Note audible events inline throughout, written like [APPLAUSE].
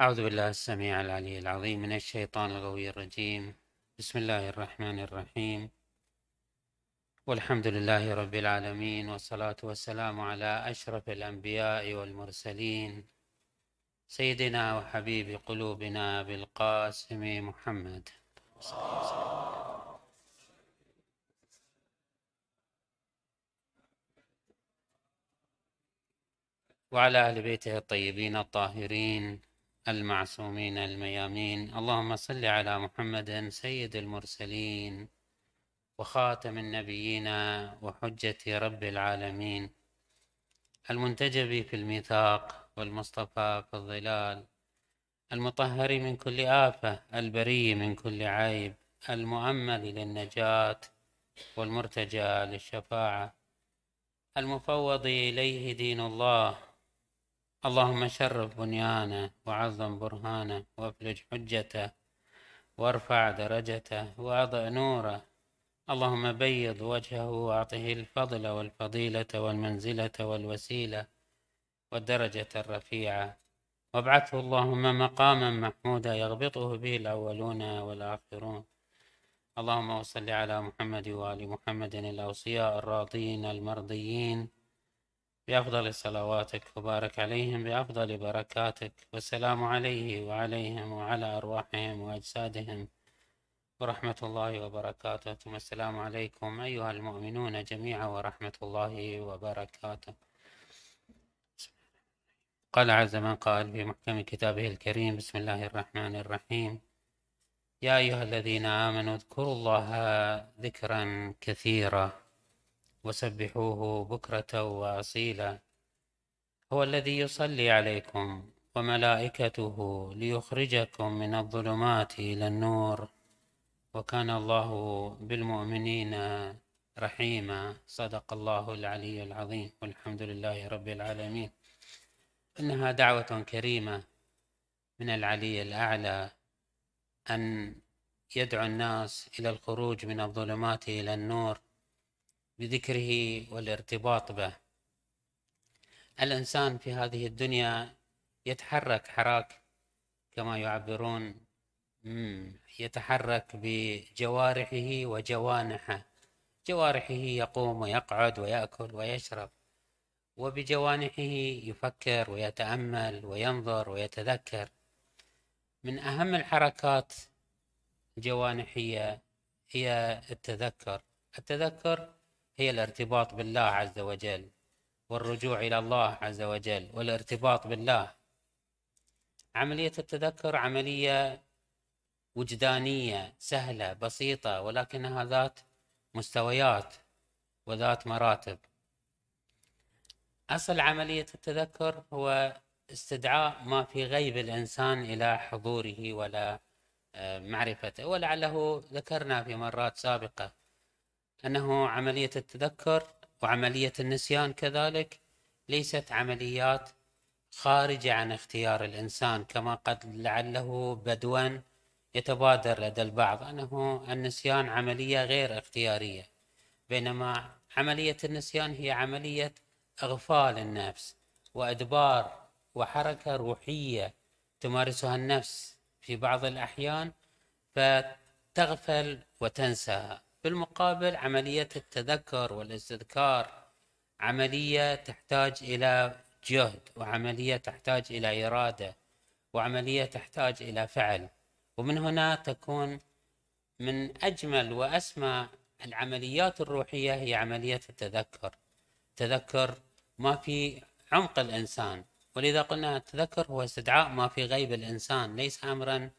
أعوذ بالله السميع العلي العظيم من الشيطان الغوي الرجيم. بسم الله الرحمن الرحيم. والحمد لله رب العالمين والصلاة والسلام على أشرف الأنبياء والمرسلين. سيدنا وحبيب قلوبنا بالقاسم محمد. وعلى أهل بيته الطيبين الطاهرين. المعصومين الميامين. اللهم صل على محمد سيد المرسلين وخاتم النبيين وحجة رب العالمين. المنتجب في الميثاق والمصطفى في الظلال. المطهر من كل آفة. البري من كل عيب. المؤمل للنجاة والمرتجى للشفاعة. المفوض إليه دين الله. اللهم شرف بنيانه وعظم برهانه وافلج حجته وارفع درجته وأضع نوره اللهم بيض وجهه وأعطه الفضل والفضيلة والمنزلة والوسيلة والدرجة الرفيعة. وابعثه اللهم مقاما محمودا يغبطه به الأولون والآخرون. اللهم صل على محمد وآل محمد الأوصياء الراضين المرضيين. بأفضل صلواتك وبارك عليهم بأفضل بركاتك. والسلام عليه وعليهم وعلى أرواحهم وأجسادهم. ورحمة الله وبركاته. ثم السلام عليكم أيها المؤمنون جميعا ورحمة الله وبركاته. قال عز من قال في محكم كتابه الكريم بسم الله الرحمن الرحيم. يا أيها الذين آمنوا اذكروا الله ذكرا كثيرا. وسبحوه بكرة وأصيلا. هو الذي يصلي عليكم وملائكته ليخرجكم من الظلمات إلى النور. وكان الله بالمؤمنين رحيما. صدق الله العلي العظيم. والحمد لله رب العالمين. إنها دعوة كريمة من العلي الأعلى أن يدعو الناس إلى الخروج من الظلمات إلى النور. بذكره والارتباط به. الإنسان في هذه الدنيا يتحرك حراك كما يعبرون. يتحرك بجوارحه وجوانحه. جوارحه يقوم ويقعد ويأكل ويشرب وبجوانحه يفكر ويتأمل وينظر ويتذكر. من أهم الحركات الجوانحية هي التذكر. التذكر هي الارتباط بالله عز وجل والرجوع إلى الله عز وجل والارتباط بالله. عملية التذكر عملية وجدانية سهلة بسيطة ولكنها ذات مستويات وذات مراتب. أصل عملية التذكر هو استدعاء ما في غيب الإنسان إلى حضوره ولا آه، معرفته. ولعله ذكرنا في مرات سابقة أنه عملية التذكر وعملية النسيان كذلك ليست عمليات خارجة عن اختيار الإنسان كما قد لعله بدوا يتبادر لدى البعض. أنه النسيان عملية غير اختيارية بينما عملية النسيان هي عملية إغفال النفس وإدبار وحركة روحية تمارسها النفس في بعض الأحيان فتغفل وتنساها بالمقابل عملية التذكر والاستذكار عملية تحتاج إلى جهد وعملية تحتاج إلى إرادة وعملية تحتاج إلى فعل. ومن هنا تكون من أجمل وأسمى العمليات الروحية هي عملية التذكر. تذكر ما في عمق الإنسان. ولذا قلنا التذكر هو استدعاء ما في غيب الإنسان. ليس أمرا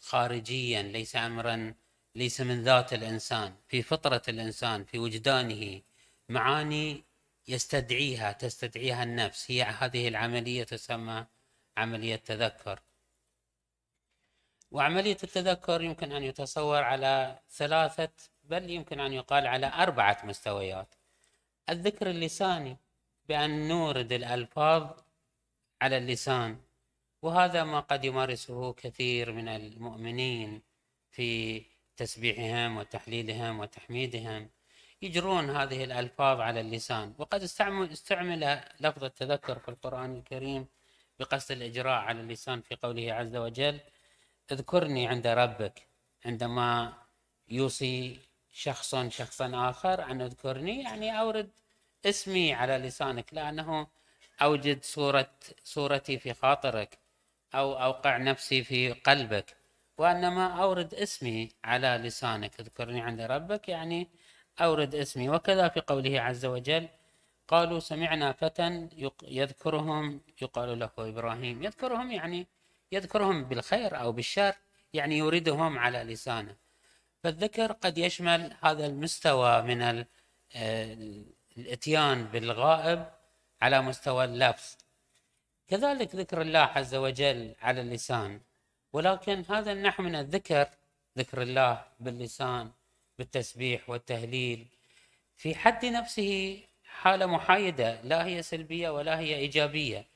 خارجيا ليس أمرا ليس من ذات الإنسان في فطرة الإنسان في وجدانه معاني يستدعيها تستدعيها النفس. هي هذه العملية تسمى عملية تذكر. وعملية التذكر يمكن أن يتصور على ثلاثة بل يمكن أن يقال على أربعة مستويات. الذكر اللساني بأن نورد الألفاظ على اللسان. وهذا ما قد يمارسه كثير من المؤمنين في تسبيحهم وتحليلهم وتحميدهم يجرون هذه الألفاظ على اللسان. وقد استعمل, استعمل لفظ التذكر في القرآن الكريم بقصد الإجراء على اللسان في قوله عز وجل اذكرني عند ربك عندما يوصي شخص شخصا آخر أن اذكرني يعني أورد اسمي على لسانك لأنه أوجد صورة صورتي في خاطرك أو أوقع نفسي في قلبك. وإنما أورد اسمي على لسانك اذكرني عند ربك يعني أورد اسمي. وكذا في قوله عز وجل قالوا سمعنا فتى يذكرهم يقال له إبراهيم. يذكرهم يعني يذكرهم بالخير أو بالشر يعني يوردهم على لسانه. فالذكر قد يشمل هذا المستوى من آه، الإتيان بالغائب على مستوى اللفظ. كذلك ذكر الله عز وجل على اللسان. ولكن هذا النحو من الذكر ذكر الله باللسان بالتسبيح والتهليل. في حد نفسه حالة محايدة لا هي سلبية ولا هي إيجابية.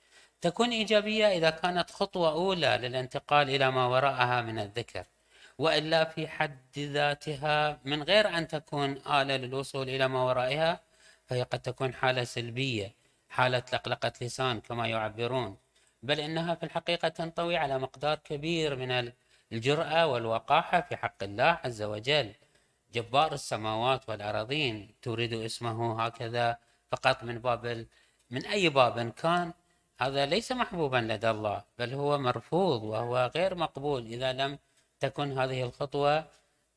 تكون إيجابية إذا كانت خطوة أولى للانتقال إلى ما وراءها من الذكر. وإلا في حد ذاتها من غير أن تكون آلة للوصول إلى ما ورائها فهي قد تكون حالة سلبية حالة لقلقة لسان كما يعبرون. بل إنها في الحقيقة تنطوي على مقدار كبير من الجرأة والوقاحة في حق الله عز وجل. جبار السماوات والأراضين تريد اسمه هكذا فقط من باب من أي باب كان هذا ليس محبوبا لدى الله بل هو مرفوض وهو غير مقبول إذا لم تكن هذه الخطوة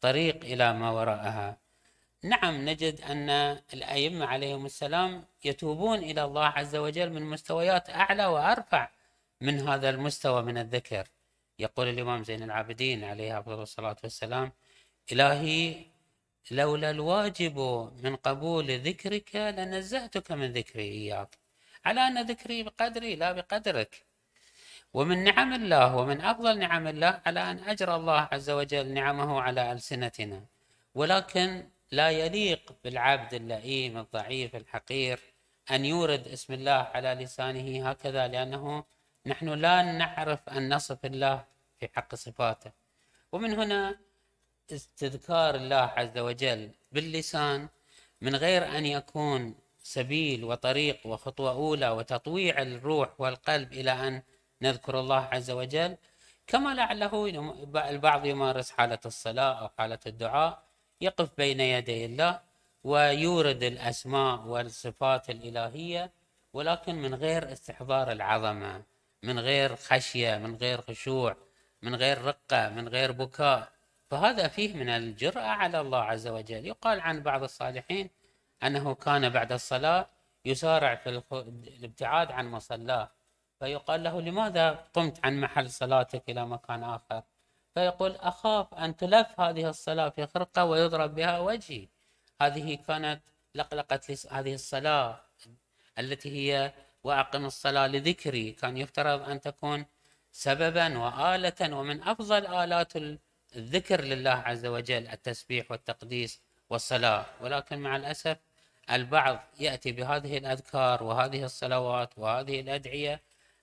طريق إلى ما وراءها. نعم نجد أن الأئمة عليهم السلام يتوبون إلى الله عز وجل من مستويات أعلى وأرفع. من هذا المستوى من الذكر. يقول الإمام زين العابدين عليه أفضل الصلاة والسلام إلهي لولا الواجب من قبول ذكرك لنزهتك من ذكري إياك. على أن ذكري بقدري لا بقدرك. ومن نعم الله ومن أفضل نعم الله على أن أجرى الله عز وجل نعمه على ألسنتنا. ولكن لا يليق بالعبد اللئيم الضعيف الحقير أن يورد اسم الله على لسانه هكذا لأنه نحن لا نعرف أن نصف الله في حق صفاته. ومن هنا استذكار الله عز وجل باللسان من غير أن يكون سبيل وطريق وخطوة أولى وتطويع الروح والقلب إلى أن نذكر الله عز وجل كما لعله البعض يمارس حالة الصلاة أو حالة الدعاء يقف بين يدي الله ويورد الأسماء والصفات الإلهية ولكن من غير استحضار العظمة. من غير خشية من غير خشوع من غير رقة من غير بكاء. فهذا فيه من الجرأة على الله عز وجل. يقال عن بعض الصالحين أنه كان بعد الصلاة يسارع في الابتعاد عن مصلاه. فيقال له لماذا قمت عن محل صلاتك إلى مكان آخر؟ فيقول أخاف أن تلف هذه الصلاة في خرقة ويضرب بها وجهي. هذه كانت لقلقة هذه الصلاة التي هي وأقم الصلاة لذكري. كان يفترض أن تكون سببا وآلة ومن أفضل آلات الذكر لله عز وجل التسبيح والتقديس والصلاة. ولكن مع الأسف البعض يأتي بهذه الأذكار وهذه الصلوات وهذه الأدعية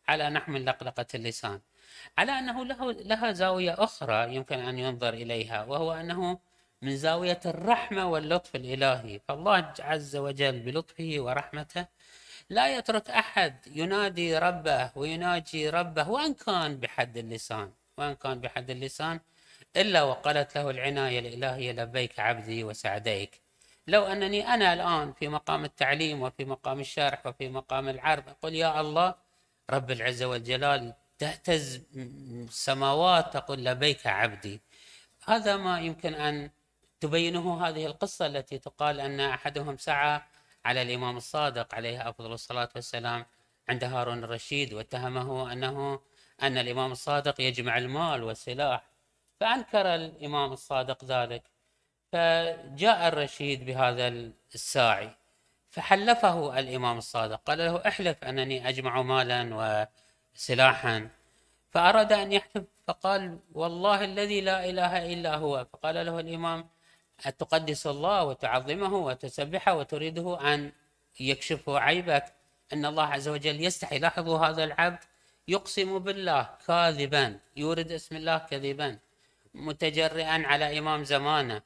على نحو من لقلقة اللسان. على أنه له لها زاوية أخرى يمكن أن ينظر إليها وهو أنه من زاوية الرحمة واللطف الإلهي. فالله عز وجل بلطفه ورحمته لا يترك أحد ينادي ربه ويناجي ربه وإن كان بحد اللسان وإن كان بحد اللسان إلا وقالت له العناية الإلهية لبيك عبدي وسعديك لو أنني أنا الآن في مقام التعليم وفي مقام الشرح وفي مقام العرض أقول يا الله رب العزة والجلال تهتز السماوات تقول لبيك عبدي هذا ما يمكن أن تبينه هذه القصة التي تقال أن أحدهم سعى على الإمام الصادق عليه أفضل الصلاة والسلام عند هارون الرشيد واتهمه أنه أن الإمام الصادق يجمع المال والسلاح فأنكر الإمام الصادق ذلك. فجاء الرشيد بهذا الساعي فحلفه الإمام الصادق قال له أحلف أنني أجمع مالا وسلاحا. فأراد أن يحلف فقال والله الذي لا إله إلا هو. فقال له الإمام أتقدس الله وتعظمه وتسبحه وتريده أن يكشف عيبك. أن الله عز وجل يستحي. لاحظوا هذا العبد يقسم بالله كاذبا. يورد اسم الله كذبا. متجرئا على إمام زمانه.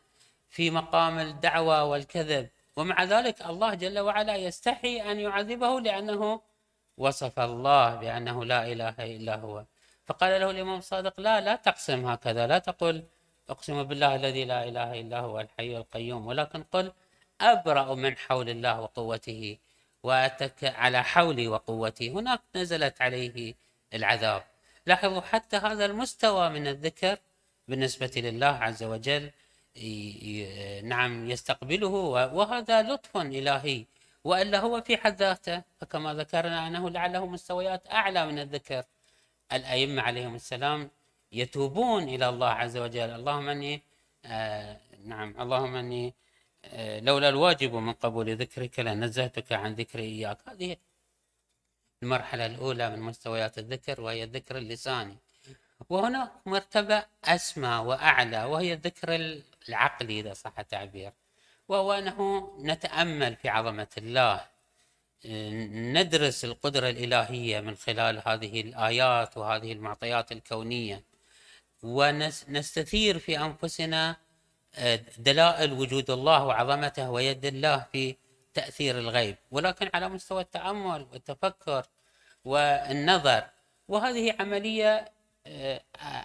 في مقام الدعوة والكذب. ومع ذلك الله جل وعلا يستحي أن يعذبه لأنه وصف الله بأنه لا إله إلا هو. فقال له الإمام الصادق لا لا تقسم هكذا. لا تقول أقسم بالله الذي لا إله إلا هو الحي القيوم ولكن قل أبرأ من حول الله وقوته وأتك على حولي وقوتي. هناك نزلت عليه العذاب. لاحظوا حتى هذا المستوى من الذكر بالنسبة لله عز وجل نعم يستقبله. وهذا لطف إلهي. وإلا هو في حد ذاته فكما ذكرنا أنه لعله مستويات أعلى من الذكر. الأئمة عليهم السلام يتوبون إلى الله عز وجل. اللهم أني آه نعم اللهم أني آه لولا الواجب من قبول ذكرك لنزهتك عن ذكري إياك. هذه المرحلة الأولى من مستويات الذكر وهي الذكر اللساني وهناك مرتبة أسمى وأعلى وهي الذكر العقلي إذا صح التعبير. وهو أنه نتأمل في عظمة الله. ندرس القدرة الإلهية من خلال هذه الآيات وهذه المعطيات الكونية. ونستثير في أنفسنا آه، دلائل وجود الله وعظمته ويد الله في تأثير الغيب ولكن على مستوى التأمل والتفكر والنظر. وهذه عملية آه،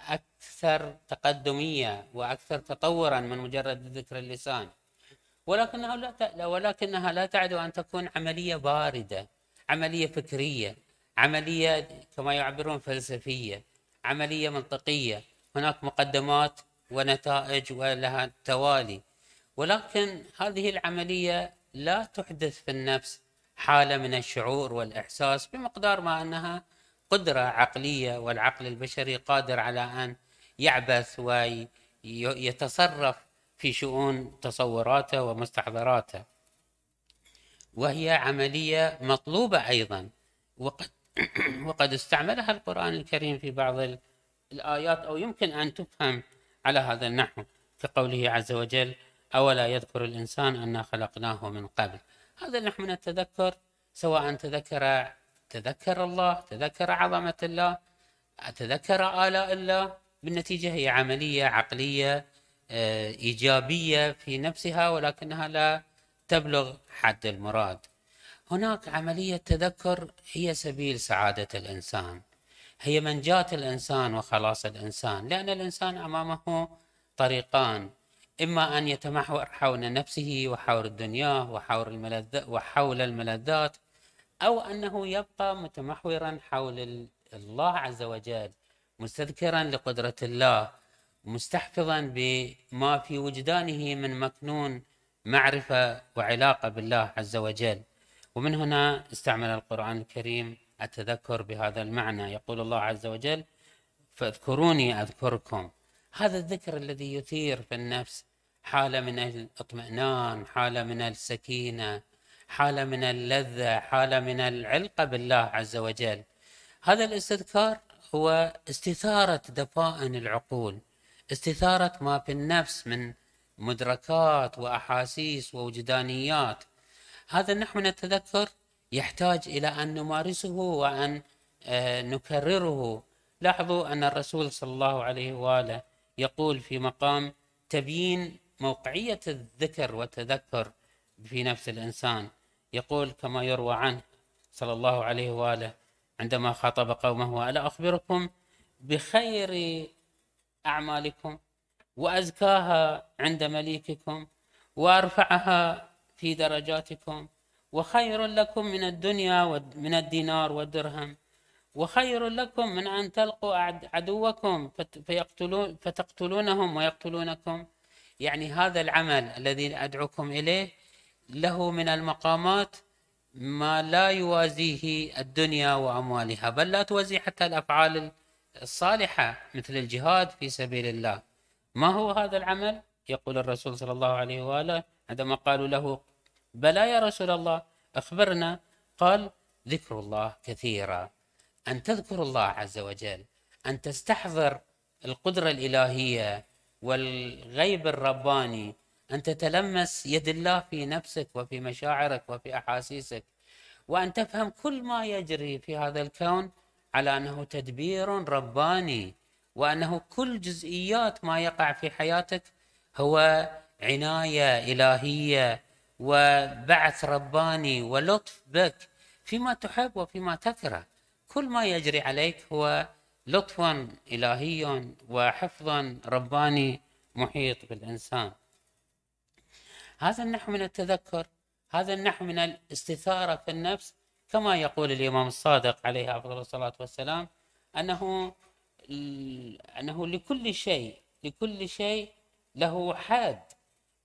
أكثر تقدمية وأكثر تطورا من مجرد ذكر اللسان. ولكنها لا ولكنها لا تعد أن تكون عملية باردة عملية فكرية عملية كما يعبرون فلسفية عملية منطقية. هناك مقدمات ونتائج ولها توالي. ولكن هذه العملية لا تحدث في النفس حالة من الشعور والإحساس بمقدار ما أنها قدرة عقلية والعقل البشري قادر على أن يعبث ويتصرف في شؤون تصوراته ومستحضراته. وهي عملية مطلوبة أيضا. وقد [CLEARS THROAT] وقد استعملها القرآن الكريم في بعض الآيات أو يمكن أن تفهم على هذا النحو كقوله عز وجل أولا يذكر الإنسان أنا خلقناه من قبل. هذا النحو من التذكر سواء تذكر تذكر الله تذكر عظمة الله تذكر آلاء الله بالنتيجة هي عملية عقلية آه، إيجابية في نفسها ولكنها لا تبلغ حد المراد. هناك عملية تذكر هي سبيل سعادة الإنسان. هي منجاة الإنسان وخلاص الإنسان لأن الإنسان أمامه طريقان إما أن يتمحور حول نفسه وحول الدنيا وحول الملذات وحول الملذات أو أنه يبقى متمحورا حول الله عز وجل مستذكرا لقدرة الله مستحفظا بما في وجدانه من مكنون معرفة وعلاقة بالله عز وجل. ومن هنا استعمل القرآن الكريم التذكر بهذا المعنى. يقول الله عز وجل فاذكروني أذكركم. هذا الذكر الذي يثير في النفس حالة من الاطمئنان حالة من السكينة حالة من اللذة حالة من العلقة بالله عز وجل. هذا الاستذكار هو استثارة دفائن العقول استثارة ما في النفس من مدركات وأحاسيس ووجدانيات. هذا النحو من التذكر يحتاج إلى أن نمارسه وأن آه، نكرره. لاحظوا أن الرسول صلى الله عليه وآله يقول في مقام تبيين موقعية الذكر والتذكر في نفس الإنسان. يقول كما يروى عنه صلى الله عليه وآله عندما خاطب قومه ألا أخبركم بخير أعمالكم وأزكاها عند مليككم وأرفعها في درجاتكم وخير لكم من الدنيا ومن الدينار والدرهم وخير لكم من أن تلقوا عدوكم فيقتلون فتقتلونهم ويقتلونكم يعني هذا العمل الذي أدعوكم إليه له من المقامات ما لا يوازيه الدنيا وأموالها بل لا توازي حتى الأفعال الصالحة مثل الجهاد في سبيل الله ما هو هذا العمل؟ يقول الرسول صلى الله عليه وآله عندما قالوا له بلى يا رسول الله أخبرنا قال ذكر الله كثيرا. أن تذكر الله عز وجل أن تستحضر القدرة الإلهية والغيب الرباني أن تتلمس يد الله في نفسك وفي مشاعرك وفي أحاسيسك وأن تفهم كل ما يجري في هذا الكون على أنه تدبير رباني وأنه كل جزئيات ما يقع في حياتك هو عناية إلهية وبعث رباني ولطف بك فيما تحب وفيما تكره. كل ما يجري عليك هو لطف إلهي وحفظ رباني محيط بالإنسان. هذا النحو من التذكر هذا النحو من الاستثارة في النفس كما يقول الإمام الصادق عليه أفضل الصلاة والسلام أنه أنه لكل شيء لكل شيء له حد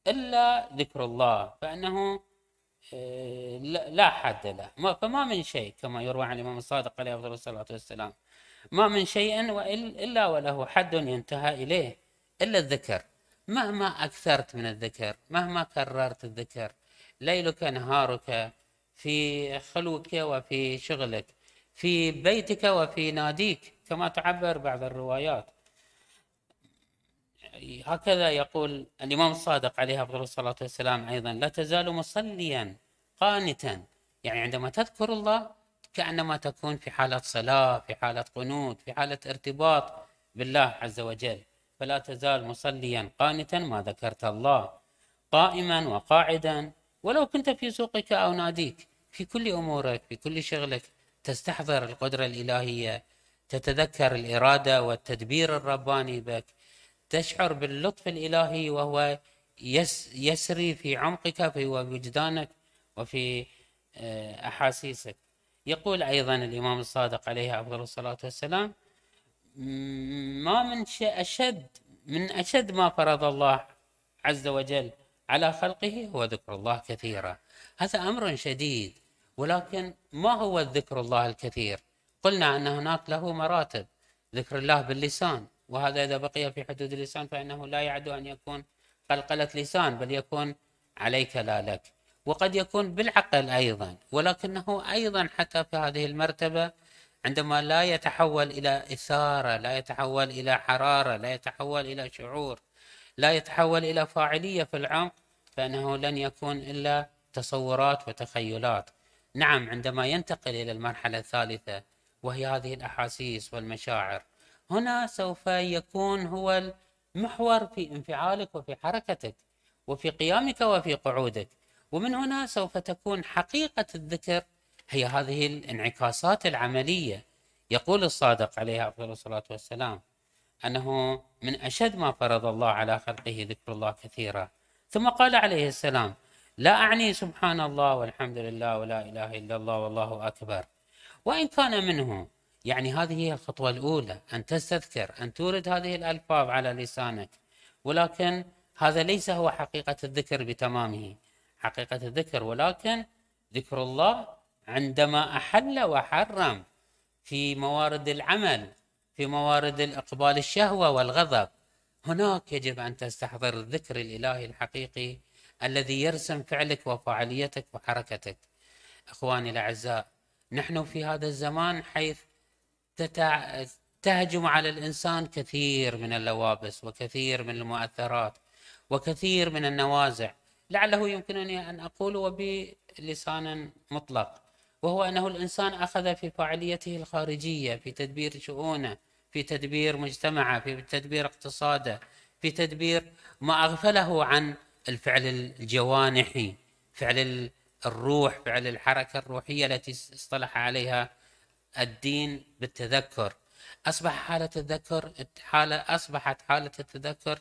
إلا ذكر الله فأنه آه، لا حد له. فما من شيء كما يروى عن الإمام الصادق عليه أفضل الصلاة والسلام. ما من شيء إلا وله حد ينتهى إليه إلا الذكر. مهما أكثرت من الذكر مهما كررت الذكر ليلك نهارك في خلوك وفي شغلك في بيتك وفي ناديك كما تعبر بعض الروايات. هكذا يقول الإمام الصادق عليه أفضل الصلاة والسلام أيضا لا تزال مصليا قانتا. يعني عندما تذكر الله كأنما تكون في حالة صلاة في حالة قنوت في حالة ارتباط بالله عز وجل. فلا تزال مصليا قانتا ما ذكرت الله. قائما وقاعدا ولو كنت في سوقك أو ناديك في كل أمورك في كل شغلك تستحضر القدرة الإلهية تتذكر الإرادة والتدبير الرباني بك تشعر باللطف الإلهي وهو يسري في عمقك في وجدانك وفي آه، أحاسيسك. يقول أيضا الإمام الصادق عليه أفضل الصلاة والسلام ما من شيء أشد من أشد ما فرض الله عز وجل على خلقه هو ذكر الله كثيرا. هذا أمر شديد ولكن ما هو الذكر الله الكثير؟ قلنا أن هناك له مراتب ذكر الله باللسان. وهذا إذا بقي في حدود اللسان فإنه لا يعد أن يكون قلقلة لسان بل يكون عليك لا لك. وقد يكون بالعقل أيضا ولكنه أيضا حتى في هذه المرتبة عندما لا يتحول إلى إثارة لا يتحول إلى حرارة لا يتحول إلى شعور لا يتحول إلى فاعلية في العمق فإنه لن يكون إلا تصورات وتخيلات. نعم عندما ينتقل إلى المرحلة الثالثة وهي هذه الأحاسيس والمشاعر هنا سوف يكون هو المحور في انفعالك وفي حركتك وفي قيامك وفي قعودك. ومن هنا سوف تكون حقيقة الذكر هي هذه الانعكاسات العملية. يقول الصادق عليه أفضل الصلاة والسلام أنه من أشد ما فرض الله على خلقه ذكر الله كثيرا. ثم قال عليه السلام لا أعني سبحان الله والحمد لله ولا إله إلا الله والله أكبر. وإن كان منه يعني هذه هي الخطوة الأولى أن تستذكر أن تورد هذه الألفاظ على لسانك. ولكن هذا ليس هو حقيقة الذكر بتمامه. حقيقة الذكر ولكن ذكر الله عندما أحل وحرم في موارد العمل في موارد الإقبال الشهوة والغضب. هناك يجب أن تستحضر الذكر الإلهي الحقيقي الذي يرسم فعلك وفعاليتك وحركتك. أخواني الأعزاء نحن في هذا الزمان حيث تتع... تهجم على الإنسان كثير من اللوابس وكثير من المؤثرات وكثير من النوازع. لعله يمكنني أن أقول وبلسان مطلق وهو أنه الإنسان أخذ في فاعليته الخارجية في تدبير شؤونه في تدبير مجتمعه في تدبير اقتصاده في تدبير ما أغفله عن الفعل الجوانحي فعل الروح فعل الحركة الروحية التي اصطلح عليها الدين بالتذكر. أصبح حالة التذكر حالة أصبحت حالة التذكر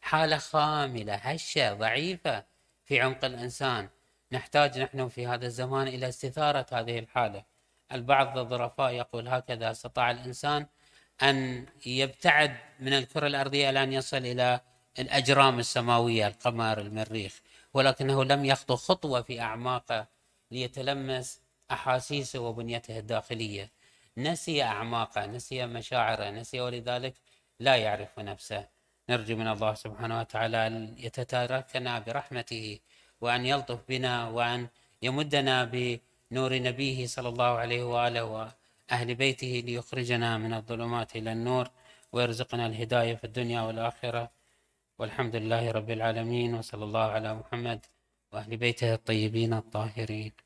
حالة خاملة هشة ضعيفة في عمق الإنسان. نحتاج نحن في هذا الزمان إلى استثارة هذه الحالة. البعض الظرفاء يقول هكذا استطاع الإنسان أن يبتعد من الكرة الأرضية إلى أن يصل إلى الأجرام السماوية القمر المريخ ولكنه لم يخطو خطوة في أعماقه ليتلمس أحاسيسه وبنيته الداخلية. نسي أعماقه نسي مشاعره نسي ولذلك لا يعرف نفسه. نرجو من الله سبحانه وتعالى أن يتتاركنا برحمته وأن يلطف بنا وأن يمدنا بنور نبيه صلى الله عليه وآله وأهل بيته ليخرجنا من الظلمات إلى النور ويرزقنا الهداية في الدنيا والآخرة. والحمد لله رب العالمين وصلى الله على محمد وأهل بيته الطيبين الطاهرين.